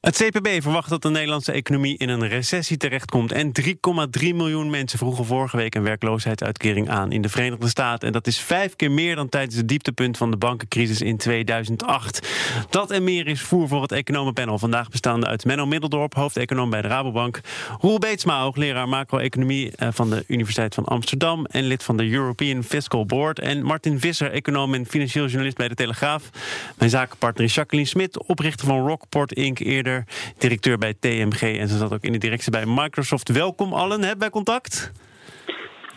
Het CPB verwacht dat de Nederlandse economie in een recessie terechtkomt. En 3,3 miljoen mensen vroegen vorige week een werkloosheidsuitkering aan in de Verenigde Staten. En dat is vijf keer meer dan tijdens het dieptepunt van de bankencrisis in 2008. Dat en meer is voer voor het economenpanel. Vandaag bestaande uit Menno Middeldorp, hoofdeconoom bij de Rabobank. Roel Beetsma, hoogleraar macro-economie eh, van de Universiteit van Amsterdam. En lid van de European Fiscal Board. En Martin Visser, econoom en financieel journalist bij de Telegraaf. Mijn zakenpartner is Jacqueline Smit, oprichter van Rockport Inc. Eerder directeur bij TMG en ze zat ook in de directie bij Microsoft. Welkom allen, hebben wij contact?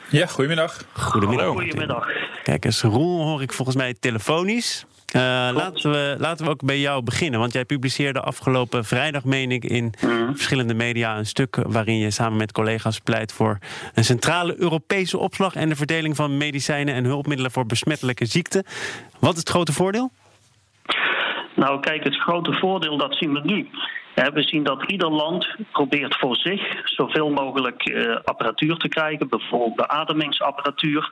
Ja, goedemiddag. Goedemiddag. Goedemiddag. Kijk eens, Roel hoor ik volgens mij telefonisch. Uh, laten, we, laten we ook bij jou beginnen. Want jij publiceerde afgelopen vrijdag, meen ik, in Mhm. verschillende media een stuk waarin je samen met collega's pleit voor een centrale Europese opslag en de verdeling van medicijnen en hulpmiddelen voor besmettelijke ziekten. Wat is het grote voordeel? Nou, kijk, het grote voordeel dat zien we nu. We zien dat ieder land probeert voor zich zoveel mogelijk eh, apparatuur te krijgen, bijvoorbeeld beademingsapparatuur.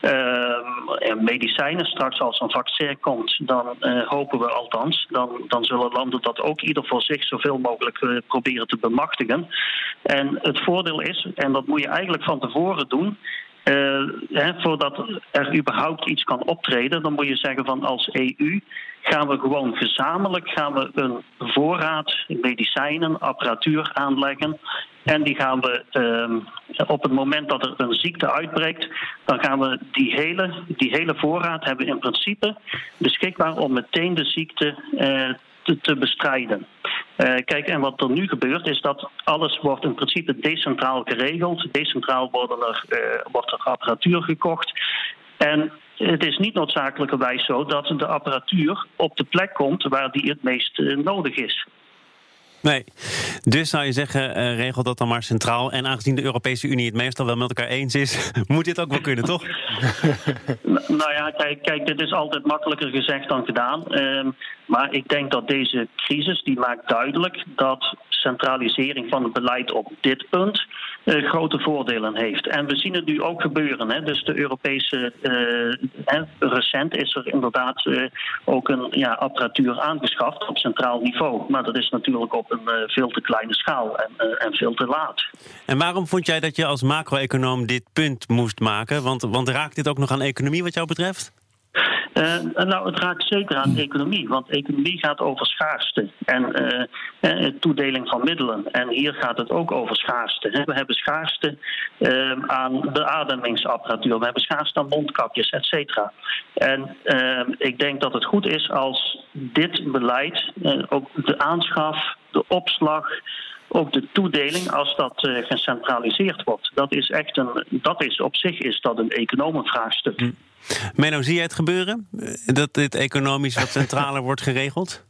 ehm, en medicijnen. Straks als een vaccin komt, dan eh, hopen we althans, dan, dan zullen landen dat ook ieder voor zich zoveel mogelijk eh, proberen te bemachtigen. En het voordeel is, en dat moet je eigenlijk van tevoren doen, eh, voordat er überhaupt iets kan optreden, dan moet je zeggen van als EU gaan we gewoon gezamenlijk gaan we een voorraad medicijnen, apparatuur aanleggen. En die gaan we ehm, op het moment dat er een ziekte uitbreekt, dan gaan we die hele, die hele voorraad hebben in principe beschikbaar om meteen de ziekte eh, te, te bestrijden. Eh, kijk, en wat er nu gebeurt is dat alles wordt in principe decentraal geregeld. Decentraal worden er, eh, wordt er apparatuur gekocht. En het is niet noodzakelijkerwijs zo dat de apparatuur op de plek komt waar die het meest eh, nodig is. Nee. Dus zou je zeggen, eh, regel dat dan maar centraal. En aangezien de Europese Unie het meestal wel met elkaar eens is, moet dit ook wel kunnen, toch? Nou ja, kijk, kijk, dit is altijd makkelijker gezegd dan gedaan. Ehm, maar ik denk dat deze crisis die maakt duidelijk dat centralisering van het beleid op dit punt eh, grote voordelen heeft. En we zien het nu ook gebeuren. Hè. Dus de Europese. eh, recent is er inderdaad eh, ook een ja, apparatuur aangeschaft op centraal niveau. Maar dat is natuurlijk op een veel te kleine schaal en, en veel te laat. En waarom vond jij dat je als macro-econoom dit punt moest maken? Want, want raakt dit ook nog aan economie wat jou betreft? Eh, nou, het raakt zeker aan economie, want economie gaat over schaarste en eh, eh, toedeling van middelen. En hier gaat het ook over schaarste. We hebben schaarste eh, aan beademingsapparatuur, we hebben schaarste aan mondkapjes, et cetera. En ik denk dat het goed is als dit beleid, ook de aanschaf, de opslag, ook de toedeling, als dat gecentraliseerd wordt. Dat is echt een, dat is op zich is dat een economenvraagstuk. Menno, zie jij het gebeuren? Eh, Dat dit economisch wat centraler wordt geregeld?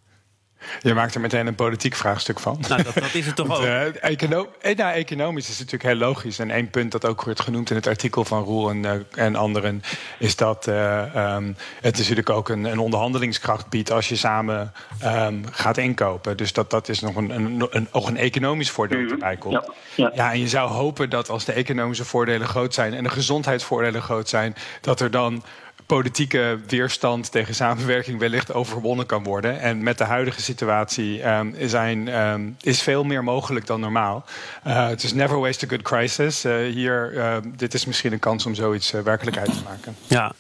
Je maakt er meteen een politiek vraagstuk van. Nou, dat, dat is het toch Want, ook? econo- nou, economisch is het natuurlijk heel logisch. En één punt dat ook wordt genoemd in het artikel van Roel en, eh, en anderen... is dat eh, ehm, het natuurlijk ook een, een onderhandelingskracht biedt... als je samen ehm, gaat inkopen. Dus dat, dat is nog een, een, een, ook een economisch voordeel dat erbij komt. Ja, ja. Ja, en je zou hopen dat als de economische voordelen groot zijn... en de gezondheidsvoordelen groot zijn... dat er dan politieke weerstand tegen samenwerking wellicht overwonnen kan worden. En met de huidige situatie ehm, zijn, ehm, is veel meer mogelijk dan normaal. Eh, Het is never waste a good crisis. Eh, hier, eh, dit is misschien een kans om zoiets eh, werkelijkheid te maken. Ja.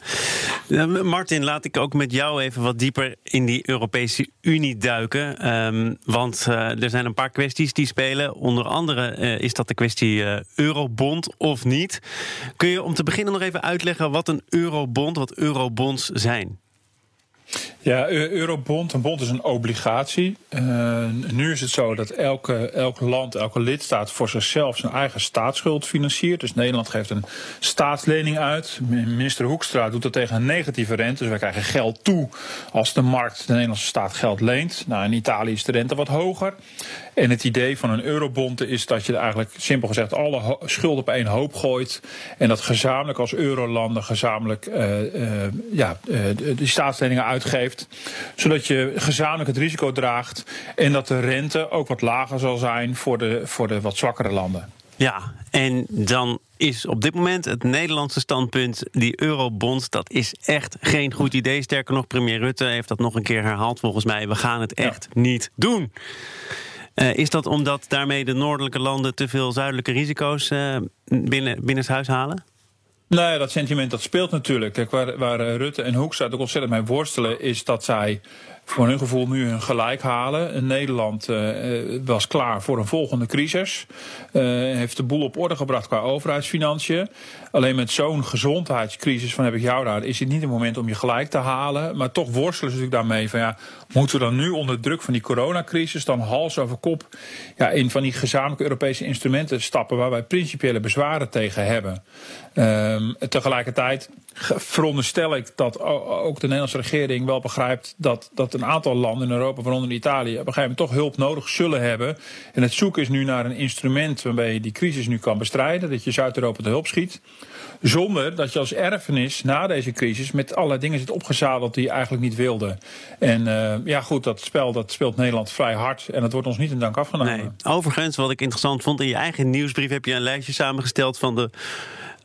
Martin, laat ik ook met jou even wat dieper in die Europese Unie duiken. Ehm, want er zijn een paar kwesties die spelen. Onder andere is dat de kwestie eurobond of niet. Kun je om te beginnen nog even uitleggen wat een eurobond, wat eurobonds zijn? Ja, Eurobond, een bond is een obligatie. Uh, nu is het zo dat elke, elk land, elke lidstaat voor zichzelf zijn eigen staatsschuld financiert. Dus Nederland geeft een staatslening uit. Minister Hoekstra doet dat tegen een negatieve rente. Dus wij krijgen geld toe als de markt de Nederlandse staat geld leent. Nou, in Italië is de rente wat hoger. En het idee van een eurobond is dat je eigenlijk simpel gezegd alle schulden op één hoop gooit. En dat gezamenlijk als eurolanden gezamenlijk uh, ja, de staatsleningen uitgeeft. Zodat je gezamenlijk het risico draagt. En dat de rente ook wat lager zal zijn voor de, voor de wat zwakkere landen. Ja, en dan is op dit moment het Nederlandse standpunt... die eurobond, dat is echt geen goed idee. Sterker nog, premier Rutte heeft dat nog een keer herhaald volgens mij. We gaan het echt niet doen. Uh, is dat omdat daarmee de noordelijke landen te veel zuidelijke risico's uh, binnen, binnen het huis halen? Nou ja, dat sentiment dat speelt natuurlijk. Kijk, waar, waar Rutte en Hoekstra ook ontzettend mee worstelen... is dat zij voor hun gevoel nu een gelijk halen. Nederland uh, was klaar voor een volgende crisis. Heeft de boel op orde gebracht qua overheidsfinanciën. Alleen met zo'n gezondheidscrisis van heb ik jou daar... is het niet het moment om je gelijk te halen. Maar toch worstelen ze natuurlijk daarmee van... ja, moeten we dan nu onder druk van die coronacrisis... dan hals over kop ja, in van die gezamenlijke Europese instrumenten stappen... waar wij principiële bezwaren tegen hebben. Um, tegelijkertijd veronderstel ik dat ook de Nederlandse regering wel begrijpt... dat, dat een aantal landen in Europa, waaronder Italië... op een gegeven moment toch hulp nodig zullen hebben. En het zoeken is nu naar een instrument waarmee je die crisis nu kan bestrijden. Dat je Zuid-Europa te hulp schiet. Zonder dat je als erfenis na deze crisis met allerlei dingen zit opgezadeld die je eigenlijk niet wilde. En uh, ja, goed, dat spel dat speelt Nederland vrij hard. En dat wordt ons niet in dank afgenomen. Nee. Overigens, wat ik interessant vond, in je eigen nieuwsbrief heb je een lijstje samengesteld van de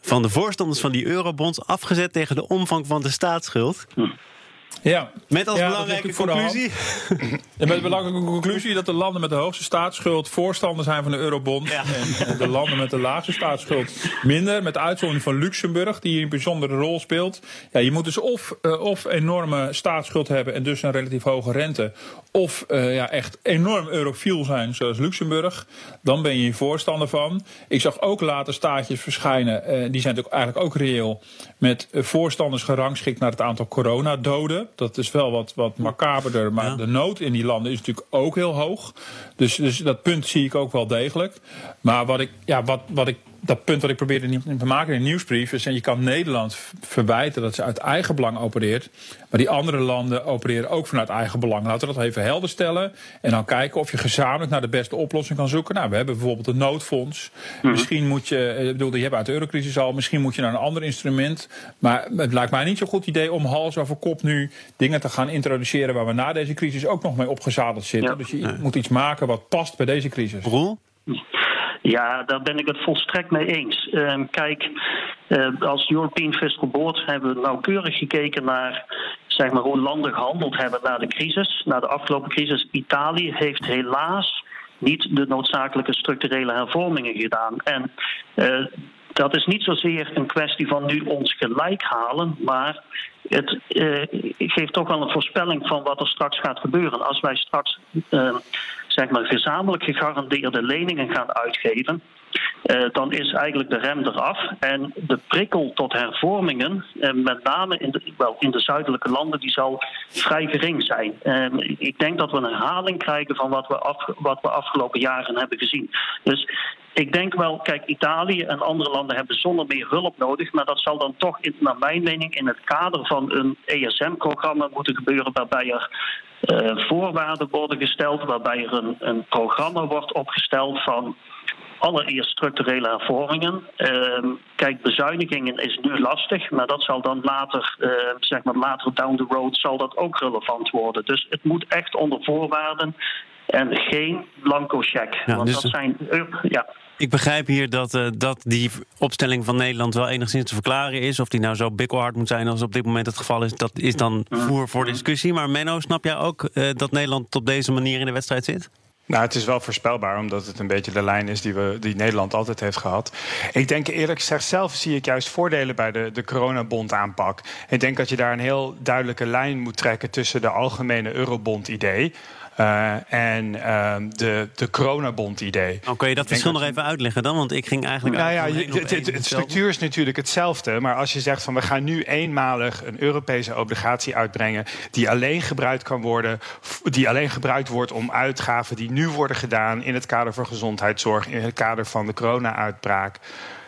van de voorstanders van die eurobonds afgezet tegen de omvang van de staatsschuld. Hm. Ja. Met als belangrijke conclusie. En met de belangrijke conclusie dat de landen met de hoogste staatsschuld voorstander zijn van de eurobond. En de landen met de laagste staatsschuld minder. Met uitzondering van Luxemburg, die hier een bijzondere rol speelt. Ja, je moet dus of, uh, of enorme staatsschuld hebben en dus een relatief hoge rente. Of uh, ja, echt enorm eurofiel zijn, zoals Luxemburg. Dan ben je hier voorstander van. Ik zag ook later staatjes verschijnen. Uh, die zijn natuurlijk eigenlijk ook reëel. Met voorstanders gerangschikt naar het aantal coronadoden. Dat is wel wat, wat macaberder. Maar de nood in die landen is natuurlijk ook heel hoog. Dus, dus dat punt zie ik ook wel degelijk. Maar wat ik, ja, wat, wat ik dat punt wat ik probeerde te maken in de nieuwsbrief is... en je kan Nederland verwijten dat ze uit eigen belang opereert... maar die andere landen opereren ook vanuit eigen belang. Laten we dat even helder stellen en dan kijken of je gezamenlijk naar de beste oplossing kan zoeken. Nou, we hebben bijvoorbeeld een noodfonds. Mhm. Misschien moet je, ik bedoel, je hebt uit de eurocrisis al... misschien moet je naar een ander instrument. Maar het lijkt mij niet zo'n goed idee om hals over kop nu dingen te gaan introduceren... waar we na deze crisis ook nog mee opgezadeld zitten. Dus je moet iets maken wat past bij deze crisis. Roel? Ja, daar ben ik het volstrekt mee eens. Uh, kijk, uh, als European Fiscal Board hebben we nauwkeurig gekeken naar zeg maar, hoe landen gehandeld hebben na de crisis, na de afgelopen crisis. Italië heeft helaas niet de noodzakelijke structurele hervormingen gedaan. En uh, dat is niet zozeer een kwestie van nu ons gelijk halen, maar het uh, geeft toch wel een voorspelling van wat er straks gaat gebeuren. Als wij straks uh, zeg maar gezamenlijk gegarandeerde leningen gaan uitgeven, uh, dan is eigenlijk de rem eraf. En de prikkel tot hervormingen, uh, met name in de, wel, in de zuidelijke landen, die zal vrij gering zijn. Uh, ik denk dat we een herhaling krijgen van wat we, af, wat we afgelopen jaren hebben gezien. Dus ik denk wel, kijk, Italië en andere landen hebben zonder meer hulp nodig, maar dat zal dan toch, in, naar mijn mening, in het kader van een ESM-programma moeten gebeuren, waarbij er voorwaarden worden gesteld, waarbij er een, een programma wordt opgesteld van allereerst structurele hervormingen. Uh, kijk, bezuinigingen is nu lastig, maar dat zal dan later, uh, zeg maar later down the road, zal dat ook relevant worden. Dus het moet echt onder voorwaarden en geen blanco check. Ja, want dus dat zijn. ja. Ik begrijp hier dat, uh, dat die opstelling van Nederland wel enigszins te verklaren is. Of die nou zo bikkelhard moet zijn als op dit moment het geval is, dat is dan voer voor discussie. Maar Menno, snap jij ook uh, dat Nederland op deze manier in de wedstrijd zit? Nou, het is wel voorspelbaar, omdat het een beetje de lijn is die, we, die Nederland altijd heeft gehad. Ik denk eerlijk gezegd, zelf zie ik juist voordelen bij de, de coronabond aanpak. Ik denk dat je daar een heel duidelijke lijn moet trekken tussen de algemene eurobond-idee. Uh, en ehm, de, de coronabond-idee. Oh, kun je dat verschil nog even uitleggen dan? Want ik ging eigenlijk. Nou ja, het, structuur is natuurlijk hetzelfde. Maar als je zegt van we gaan nu eenmalig een Europese obligatie uitbrengen. die alleen gebruikt kan worden. die alleen gebruikt wordt om uitgaven die nu worden gedaan. in het kader van gezondheidszorg. in het kader van de corona-uitbraak.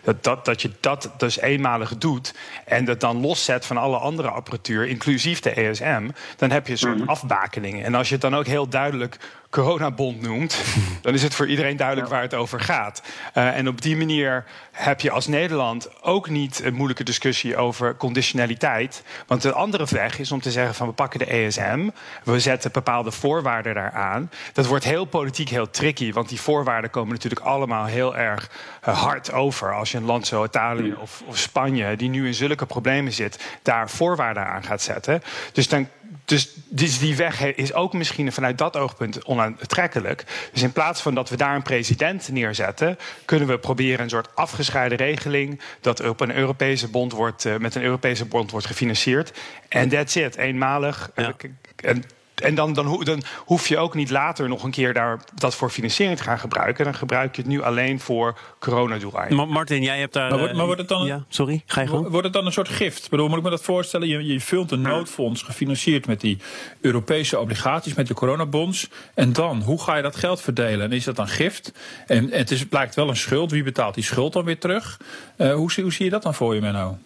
Dat, dat, dat je dat dus eenmalig doet en dat dan loszet van alle andere apparatuur, inclusief de ESM, dan heb je een soort mhm. afbakening. En als je het dan ook heel duidelijk coronabond noemt, dan is het voor iedereen duidelijk waar het over gaat. Uh, en op die manier heb je als Nederland ook niet een moeilijke discussie over conditionaliteit. Want de andere weg is om te zeggen van we pakken de ESM, we zetten bepaalde voorwaarden daaraan. Dat wordt heel politiek heel tricky, want die voorwaarden komen natuurlijk allemaal heel erg uh, hard over. Als je een land zoals Italië of, of Spanje, die nu in zulke problemen zit, daar voorwaarden aan gaat zetten. Dus dan dus, dus, die weg is ook misschien vanuit dat oogpunt onaantrekkelijk. Dus in plaats van dat we daar een president neerzetten, kunnen we proberen een soort afgescheiden regeling dat op een Europese bond wordt, uh, met een Europese bond wordt gefinancierd. En that's it, eenmalig. Ja. En en dan, dan, dan, hoef je ook niet later nog een keer daar dat voor financiering te gaan gebruiken. Dan gebruik je het nu alleen voor coronadoeleinden. Martin, jij hebt daar. Maar, wordt, maar wordt het dan, ja, sorry, ga je gewoon. Wordt het dan een soort gift? Ik bedoel, moet ik me dat voorstellen? Je, je vult een noodfonds gefinancierd met die Europese obligaties, met de coronabonds. En dan, hoe ga je dat geld verdelen? En is dat dan gift? En, het is, blijkt wel een schuld. Wie betaalt die schuld dan weer terug? Uh, hoe, hoe zie je dat dan voor je, Menno?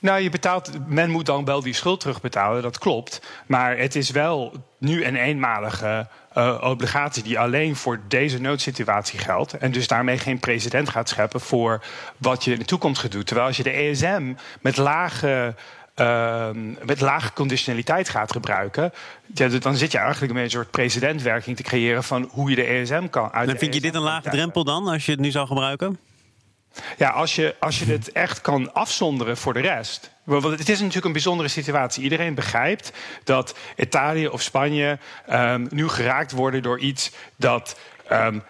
Nou, je betaalt, men moet dan wel die schuld terugbetalen, dat klopt. Maar het is wel nu een eenmalige uh, obligatie die alleen voor deze noodsituatie geldt. En dus daarmee geen precedent gaat scheppen voor wat je in de toekomst gaat doen. Terwijl als je de ESM met lage. Uh, met lage conditionaliteit gaat gebruiken, ja, dan zit je eigenlijk met een soort precedentwerking te creëren van hoe je de ESM kan uit. En vind je dit een lage drempel dan, als je het nu zou gebruiken? Ja, als je, als je het echt kan afzonderen voor de rest. Want het is natuurlijk een bijzondere situatie. Iedereen begrijpt dat Italië of Spanje um, nu geraakt worden door iets dat um,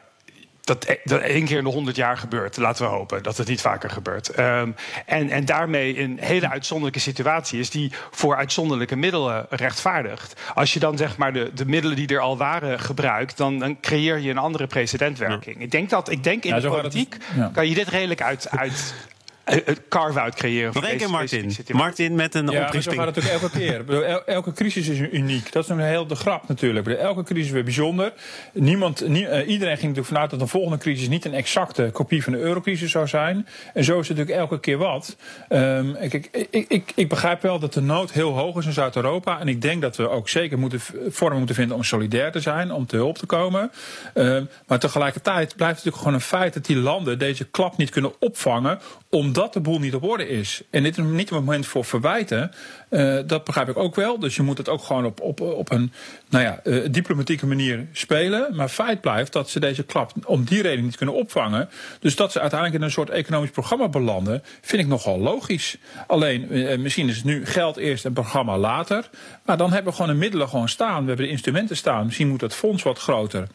dat, e-, dat één keer in de honderd jaar gebeurt. Laten we hopen dat het niet vaker gebeurt. Um, en, en daarmee een hele uitzonderlijke situatie is die voor uitzonderlijke middelen rechtvaardigt. Als je dan zeg maar de, de middelen die er al waren gebruikt, dan, dan creëer je een andere precedentwerking. Ik denk dat ik denk in de politiek kan je dit redelijk uit, uit het carve-out creëren. Één keer Martin. Martin met een ja, oprisping. Ja, gaat het natuurlijk elke keer. elke crisis is uniek. Dat is een heel de grap natuurlijk. Elke crisis is weer bijzonder. Niemand, nie, uh, iedereen ging natuurlijk vanuit dat de volgende crisis niet een exacte kopie van de eurocrisis zou zijn. En zo is het natuurlijk elke keer wat. Um, ik, ik, ik, ik, begrijp wel dat de nood heel hoog is in Zuid-Europa. En ik denk dat we ook zeker moeten, vormen moeten vinden om solidair te zijn, om te hulp te komen. Um, maar tegelijkertijd blijft het natuurlijk gewoon een feit dat die landen deze klap niet kunnen opvangen omdat de boel niet op orde is. En dit is niet een moment voor verwijten. Uh, dat begrijp ik ook wel. Dus je moet het ook gewoon op, op, op een nou ja, uh, diplomatieke manier spelen. Maar feit blijft dat ze deze klap om die reden niet kunnen opvangen. Dus dat ze uiteindelijk in een soort economisch programma belanden, vind ik nogal logisch. Alleen, uh, misschien is het nu geld eerst en programma later. Maar dan hebben we gewoon de middelen gewoon staan. We hebben de instrumenten staan. Misschien moet het fonds wat groter.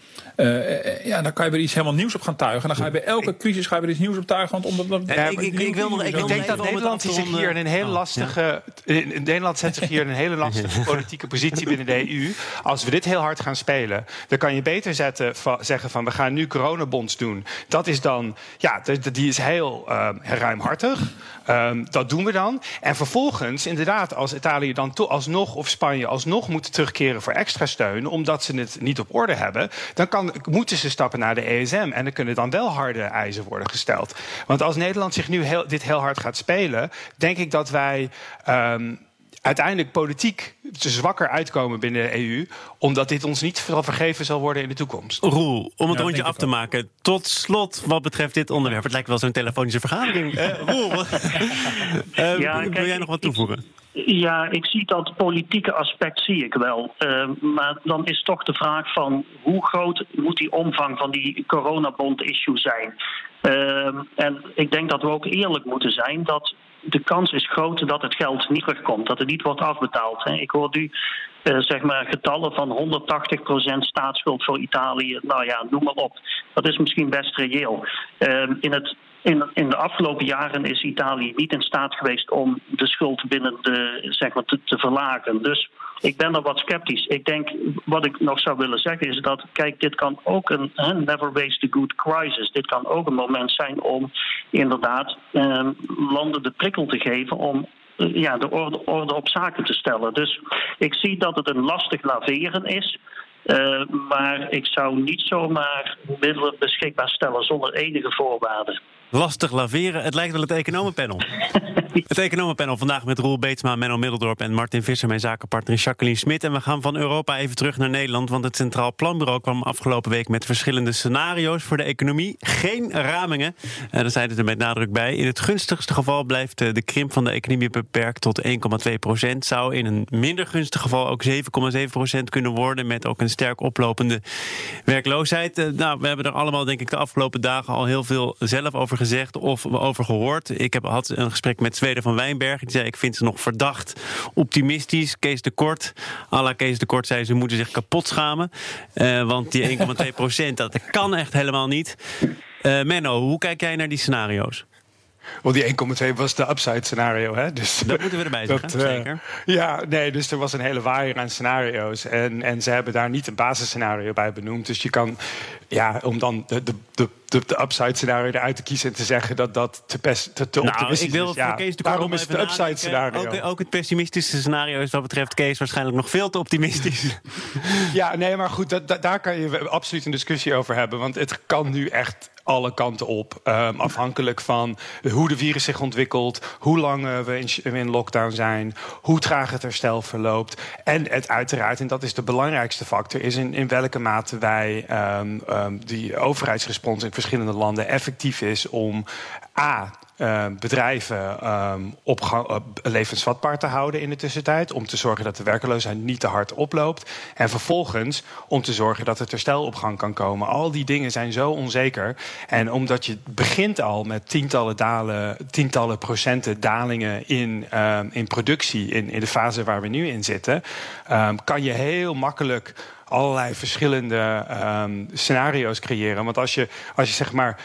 ja, dan kan je weer iets helemaal nieuws op gaan tuigen. En dan ga je bij elke crisis ga je weer iets nieuws op tuigen. Want omdat, ja, ik, ik, ik, wil nog, ik, ik denk dat Nederland zich hier in een hele lastige. In Nederland zet zich hier in een hele lastige politieke positie binnen de EU. Als we dit heel hard gaan spelen, dan kan je beter zetten, zeggen van we gaan nu coronabonds doen. Dat is dan, ja, die is heel uh, ruimhartig. Um, dat doen we dan. En vervolgens, inderdaad, als Italië dan to, alsnog of Spanje alsnog moeten terugkeren voor extra steun, omdat ze het niet op orde hebben, dan kan, moeten ze stappen naar de ESM. En dan kunnen dan wel harde eisen worden gesteld. Want als Nederland zich nu heel, dit heel hard gaat spelen, denk ik dat wij. Um, uiteindelijk politiek zwakker uitkomen binnen de EU, omdat dit ons niet vergeven zal worden in de toekomst. Roel, om het rondje af te maken, tot slot wat betreft dit onderwerp. Het lijkt wel zo'n telefonische vergadering. Uh, Roel, uh, ja, kijk, wil jij nog wat toevoegen? Ja, ik zie dat politieke aspect zie ik wel. Uh, maar dan is toch de vraag van hoe groot moet die omvang van die coronabond-issue zijn? Uh, en ik denk dat we ook eerlijk moeten zijn dat de kans is groot dat het geld niet terugkomt, dat het niet wordt afbetaald. Ik hoor nu uh, zeg maar getallen van 180% staatsschuld voor Italië. Nou ja, noem maar op. Dat is misschien best reëel. Uh, in het in, in de afgelopen jaren is Italië niet in staat geweest om de schuld binnen de, zeg maar, te, verlagen. Dus ik ben er wat sceptisch. Ik denk, wat ik nog zou willen zeggen is dat, kijk, dit kan ook een never waste a good crisis. Dit kan ook een moment zijn om inderdaad eh, landen de prikkel te geven om eh, ja, de orde, orde op zaken te stellen. Dus ik zie dat het een lastig laveren is. Uh, maar ik zou niet zomaar middelen beschikbaar stellen zonder enige voorwaarden lastig laveren. Het lijkt wel het economenpanel. het economenpanel vandaag met Roel Beetsma, Menno Middeldorp en Martin Visser, mijn zakenpartner Jacqueline Smit. En we gaan van Europa even terug naar Nederland, want het Centraal Planbureau kwam afgelopen week met verschillende scenario's voor de economie. Geen ramingen. En daar zijn er met nadruk bij. In het gunstigste geval blijft eh, de krimp van de economie beperkt tot 1,2 procent. Zou in een minder gunstig geval ook 7,7 procent kunnen worden, met ook een sterk oplopende werkloosheid. Eh, nou, we hebben er allemaal, denk ik, de afgelopen dagen al heel veel zelf over gezegd gezegd of over gehoord. Ik heb, had een gesprek met Zweden van Wijnberg. Die zei: Ik vind ze nog verdacht optimistisch. Kees de Kort, à la Kees de Kort, zei ze moeten zich kapot schamen. Uh, want die 1,2 procent, dat kan echt helemaal niet. Uh, Menno, hoe kijk jij naar die scenario's? Wel, die 1,2 was de upside scenario. Hè? Dus, dat moeten we erbij zeggen, dat, uh, zeker. Ja, nee, dus er was een hele waaier aan scenario's. En, en ze hebben daar niet een basisscenario bij benoemd. Dus je kan, ja, om dan de, de, de, de, upside scenario eruit te kiezen... en te zeggen dat dat te, best, te, te nou, optimistisch ik wil is. Ja, Kees de daarom is het de upside scenario. Ook, ook, het pessimistische scenario is wat betreft Kees... waarschijnlijk nog veel te optimistisch. ja, nee, maar goed, dat, daar kan je absoluut een discussie over hebben. Want het kan nu echt alle kanten op. Um, afhankelijk van hoe de virus zich ontwikkelt, hoe lang uh, we in, in, lockdown zijn, hoe traag het herstel verloopt. En het uiteraard, en dat is de belangrijkste factor, is in, in welke mate wij um, um, die overheidsrespons in verschillende landen effectief is om A uh, bedrijven um, op uh, levensvatbaar te houden in de tussentijd. Om te zorgen dat de werkeloosheid niet te hard oploopt. En vervolgens om te zorgen dat het herstel op gang kan komen. Al die dingen zijn zo onzeker. En omdat je begint al met tientallen, dalen, tientallen procenten dalingen in, uh, in productie, in, in de fase waar we nu in zitten, um, kan je heel makkelijk allerlei verschillende um, scenario's creëren. Want als je, als je zeg maar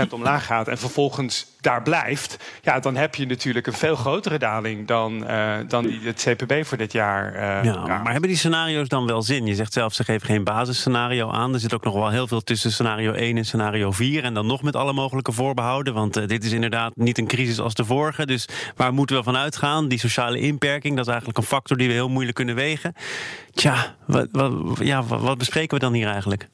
50% omlaag gaat en vervolgens daar blijft, ja, dan heb je natuurlijk een veel grotere daling dan, uh, dan die, het CPB voor dit jaar. Uh, ja, Maar hebben die scenario's dan wel zin? Je zegt zelf, ze geven geen basisscenario aan. Er zit ook nog wel heel veel tussen scenario 1 en scenario 4. En dan nog met alle mogelijke voorbehouden. Want uh, dit is inderdaad niet een crisis als de vorige. Dus waar moeten we van uitgaan? Die sociale inperking, dat is eigenlijk een factor die we heel moeilijk kunnen wegen. Tja, wat, wat, ja, wat bespreken we dan hier eigenlijk?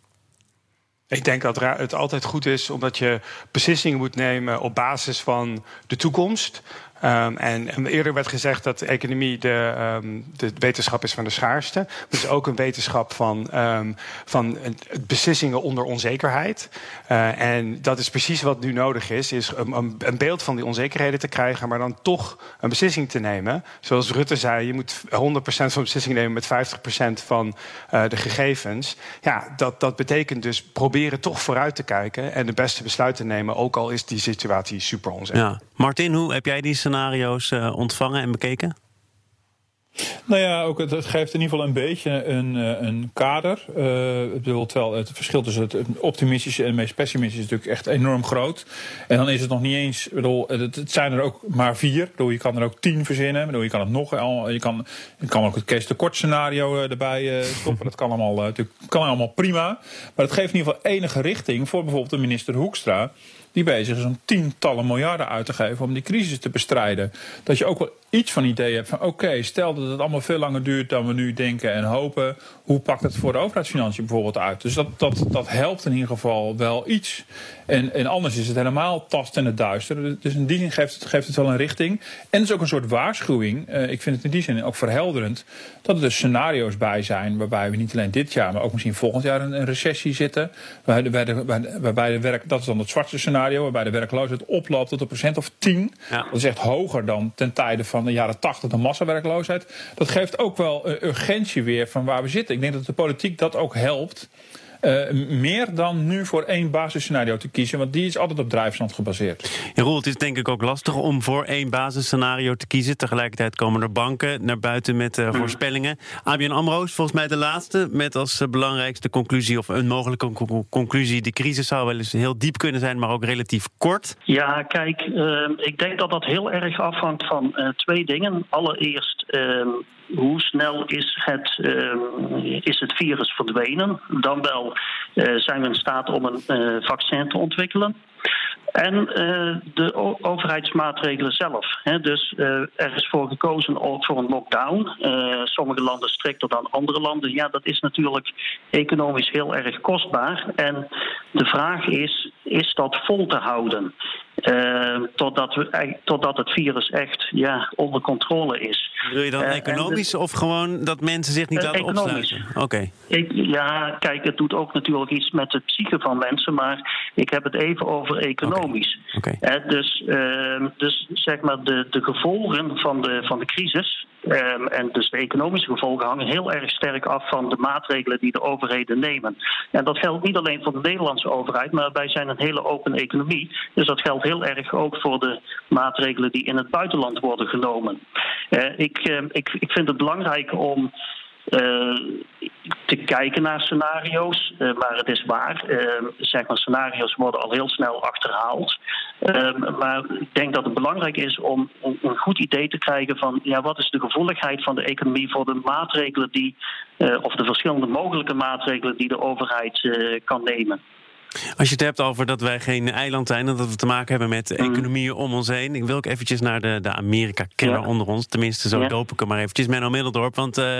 Ik denk dat het altijd goed is omdat je beslissingen moet nemen op basis van de toekomst. Um, en, eerder werd gezegd dat economie de, um, de wetenschap is van de schaarste. Het is ook een wetenschap van, um, van beslissingen onder onzekerheid. Uh, en dat is precies wat nu nodig is, is een, een, beeld van die onzekerheden te krijgen, maar dan toch een beslissing te nemen. Zoals Rutte zei, je moet 100% van de beslissing nemen met 50% van uh, de gegevens. Ja, dat, dat betekent dus proberen toch vooruit te kijken en de beste besluiten nemen, ook al is die situatie super onzeker. Martin, hoe heb jij die scenario's uh, ontvangen en bekeken? Nou ja, ook het, het, geeft in ieder geval een beetje een, eh, een kader. Uh, bedoel, terwijl het verschil tussen het optimistische en het meest pessimistische is natuurlijk echt enorm groot. En dan is het nog niet eens, bedoel, het, het zijn er ook maar vier. Bedoel, je kan er ook tien verzinnen. Bedoel, je kan het nog, je kan, je kan ook het Kees kort scenario erbij stoppen. dat kan allemaal, natuurlijk, kan allemaal prima. Maar het geeft in ieder geval enige richting voor bijvoorbeeld de minister Hoekstra die bezig is om tientallen miljarden uit te geven om die crisis te bestrijden. Dat je ook wel iets van idee hebt van oké, stel dat het allemaal veel langer duurt dan we nu denken en hopen. Hoe pakt het voor de overheidsfinanciën bijvoorbeeld uit? Dus dat, dat, dat helpt in ieder geval wel iets. En, en anders is het helemaal tast in het duister. Dus in die zin geeft het, geeft het wel een richting. En het is ook een soort waarschuwing. Uh, ik vind het in die zin ook verhelderend. Dat er dus scenario's bij zijn waarbij we niet alleen dit jaar, maar ook misschien volgend jaar een, een recessie zitten. Waarbij waarbij de werk, dat is dan het zwarte scenario, waarbij de werkloosheid oploopt tot een procent of 10. Ja. Dat is echt hoger dan ten tijde van de jaren 80 de massawerkloosheid. Dat geeft ook wel een urgentie weer van waar we zitten. Ik denk dat de politiek dat ook helpt. Uh, meer dan nu voor één basisscenario te kiezen, want die is altijd op drijfstand gebaseerd. Ja, Roel, het is denk ik ook lastig om voor één basisscenario te kiezen. Tegelijkertijd komen er banken naar buiten met uh, voorspellingen. ABN AMRO is volgens mij de laatste met als belangrijkste conclusie of een mogelijke conclusie: de crisis zou wel eens heel diep kunnen zijn, maar ook relatief kort. Ja, kijk, uh, ik denk dat dat heel erg afhangt van uh, twee dingen. Allereerst. Hoe snel is het, uh, is het virus verdwenen? Dan wel uh, zijn we in staat om een uh, vaccin te ontwikkelen. En uh, de overheidsmaatregelen zelf. He, dus er is voor gekozen ook voor een lockdown. Sommige landen strikter dan andere landen. Ja, dat is natuurlijk economisch heel erg kostbaar. En de vraag is: is dat vol te houden? Uh, totdat, we, totdat het virus echt ja, onder controle is. Wil je dan uh, economisch de, of gewoon dat mensen zich niet uh, laten opsluiten? Oké. Okay. Ja, kijk, het doet ook natuurlijk iets met de psyche van mensen, maar ik heb het even over economisch. Okay. Okay. dus, dus zeg maar de, de gevolgen van de, van de crisis. Um, en dus de economische gevolgen hangen heel erg sterk af van de maatregelen die de overheden nemen. En dat geldt niet alleen voor de Nederlandse overheid, maar wij zijn een hele open economie. Dus dat geldt heel erg ook voor de maatregelen die in het buitenland worden genomen. Uh, ik, uh, ik, ik vind het belangrijk om uh, te kijken naar scenario's. Maar het is waar, zeg maar, scenario's worden al heel snel achterhaald. maar ik denk dat het belangrijk is om een, een, goed idee te krijgen van ja, wat is de gevoeligheid van de economie voor de maatregelen die, of de verschillende mogelijke maatregelen die de overheid kan nemen. Als je het hebt over dat wij geen eiland zijn en dat we te maken hebben met Mhm. economieën om ons heen. Ik wil ook eventjes naar de, de Amerika-kenner Ja. onder ons. Tenminste, zo Ja. doop ik hem maar eventjes. Menno Middeldorp. Want eh,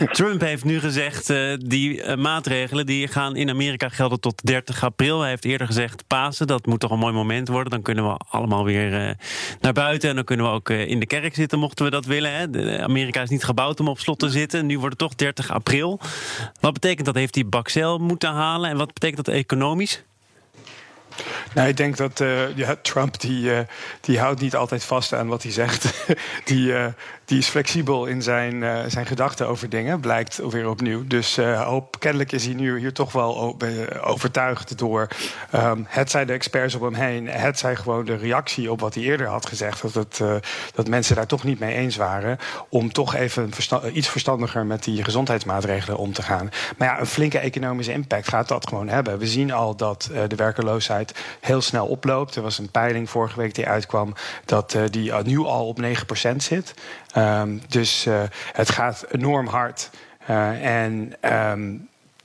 Trump heeft nu gezegd, eh, die eh, maatregelen die gaan in Amerika gelden tot 30 april. Hij heeft eerder gezegd Pasen, dat moet toch een mooi moment worden. Dan kunnen we allemaal weer naar buiten. En dan kunnen we ook in de kerk zitten, mochten we dat willen. Hè. De- Amerika is niet gebouwd om op slot te zitten. Nu wordt het toch 30 april. Wat betekent dat? Heeft hij Baxel moeten halen? En wat betekent dat economisch? Nou, ik denk dat eh, ja, Trump die, eh, die houdt niet altijd vast aan wat hij zegt. die, eh, die is flexibel in zijn, eh, zijn gedachten over dingen, blijkt weer opnieuw. Dus eh, kennelijk is hij nu hier toch wel overtuigd door ehm, het zij de experts om hem heen, het zij gewoon de reactie op wat hij eerder had gezegd. Dat, het, eh, dat mensen daar toch niet mee eens waren. Om toch even iets verstandiger met die gezondheidsmaatregelen om te gaan. Maar ja, een flinke economische impact gaat dat gewoon hebben. We zien al dat de werkeloosheid heel snel oploopt. Er was een peiling vorige week die uitkwam dat die nu al op 9% zit. Ehm, dus eh, het gaat enorm hard. Eh, en ehm,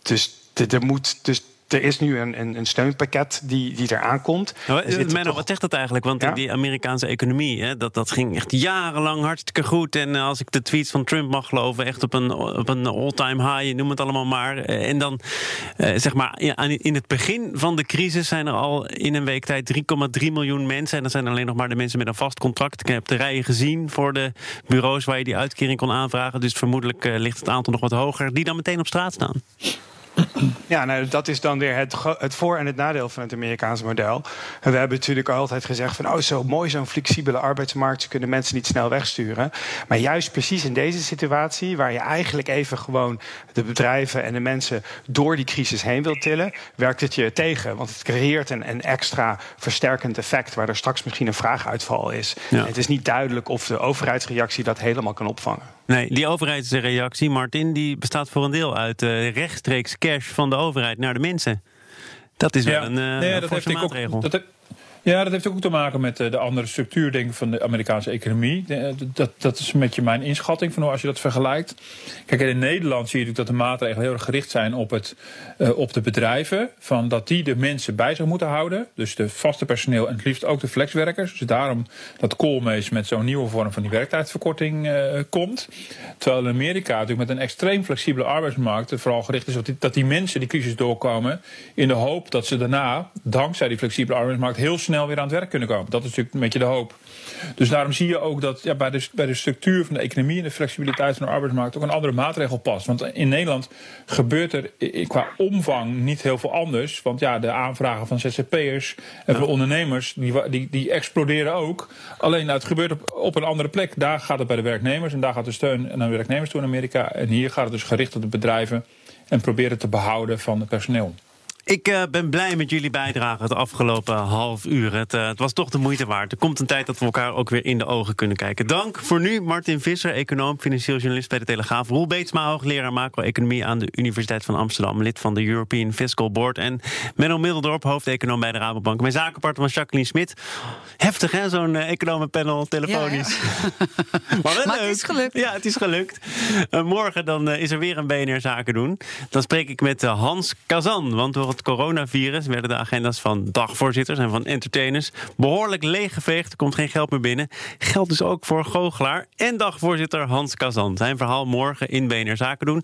dus er moet. Dus er is nu een, een, een steunpakket die, die eraan komt. Nou, Er zitten Menno, toch- wat zegt dat eigenlijk? Want Ja? die Amerikaanse economie, hè, dat, dat ging echt jarenlang hartstikke goed. En eh, als ik de tweets van Trump mag geloven, echt op een, op een all-time high, noem het allemaal maar. Eh, En dan, eh, zeg maar, in het begin van de crisis zijn er al in een week tijd 3,3 miljoen mensen. En dat zijn alleen nog maar de mensen met een vast contract. Ik heb de rijen gezien voor de bureaus waar je die uitkering kon aanvragen. Dus vermoedelijk eh, ligt het aantal nog wat hoger. Die dan meteen op straat staan. Ja, nou, dat is dan weer het, het voor- en het nadeel van het Amerikaanse model. En we hebben natuurlijk altijd gezegd van... oh, zo mooi, zo'n flexibele arbeidsmarkt... ze kunnen mensen niet snel wegsturen. Maar juist precies in deze situatie... waar je eigenlijk even gewoon de bedrijven en de mensen... door die crisis heen wilt tillen... werkt het je tegen. Want het creëert een, een extra versterkend effect... waar er straks misschien een vraaguitval is. Ja. Het is niet duidelijk of de overheidsreactie... dat helemaal kan opvangen. Nee, die overheidsreactie, Martin, die bestaat voor een deel uit eh, rechtstreeks cash van de overheid naar de mensen. Dat is wel een eh Nee, dat heeft ook, maatregel. dat, ja, dat heeft ook te maken met eh, de andere structuur denk ik, van de Amerikaanse economie. De- Dat, dat is een beetje mijn inschatting van hoe als je dat vergelijkt. Kijk, in Nederland zie je natuurlijk dat de maatregelen heel erg gericht zijn op, het, eh, op de bedrijven. Van dat die de mensen bij zich moeten houden. Dus de vaste personeel en het liefst ook de flexwerkers. Dus daarom dat Koolmees met zo'n nieuwe vorm van die werktijdverkorting eh, komt. Terwijl in Amerika natuurlijk met een extreem flexibele arbeidsmarkt vooral gericht is op dat die mensen die crisis doorkomen in de hoop dat ze daarna, dankzij die flexibele arbeidsmarkt, heel snel snel weer aan het werk kunnen komen. Dat is natuurlijk een beetje de hoop. Dus daarom zie je ook dat ja, bij, de, bij de structuur van de economie en de flexibiliteit van de arbeidsmarkt ook een andere maatregel past. Want in Nederland gebeurt er qua omvang niet heel veel anders. Want ja, de aanvragen van ZZP'ers en van ondernemers die, die, die exploderen ook. Alleen nou, het gebeurt op, op een andere plek. Daar gaat het bij de werknemers en daar gaat de steun naar de werknemers toe in Amerika. En hier gaat het dus gericht op de bedrijven en proberen te behouden van het personeel. Ik uh, ben blij met jullie bijdrage het afgelopen half uur. Het, uh, het, was toch de moeite waard. Er komt een tijd dat we elkaar ook weer in de ogen kunnen kijken. Dank voor nu, Martin Visser, econoom, financieel journalist bij de Telegraaf. Roel Beetsma, hoogleraar macro-economie aan de Universiteit van Amsterdam. Lid van de European Fiscal Board. En Menno Middeldorp, hoofdeconoom bij de Rabobank. Mijn zakenpartner was Jacqueline Smit. Heftig, hè, zo'n uh, economenpanel telefonisch. Ja, ja. maar, wel maar het is gelukt. Ja, het is gelukt. morgen dan is er weer een BNR Zaken doen. Dan spreek ik met Hans Kazan, want door het coronavirus werden de agenda's van dagvoorzitters en van entertainers behoorlijk leeggeveegd. Er komt geen geld meer binnen. Geldt dus ook voor goochelaar en dagvoorzitter Hans Kazan. Zijn verhaal morgen in BNR Zaken doen.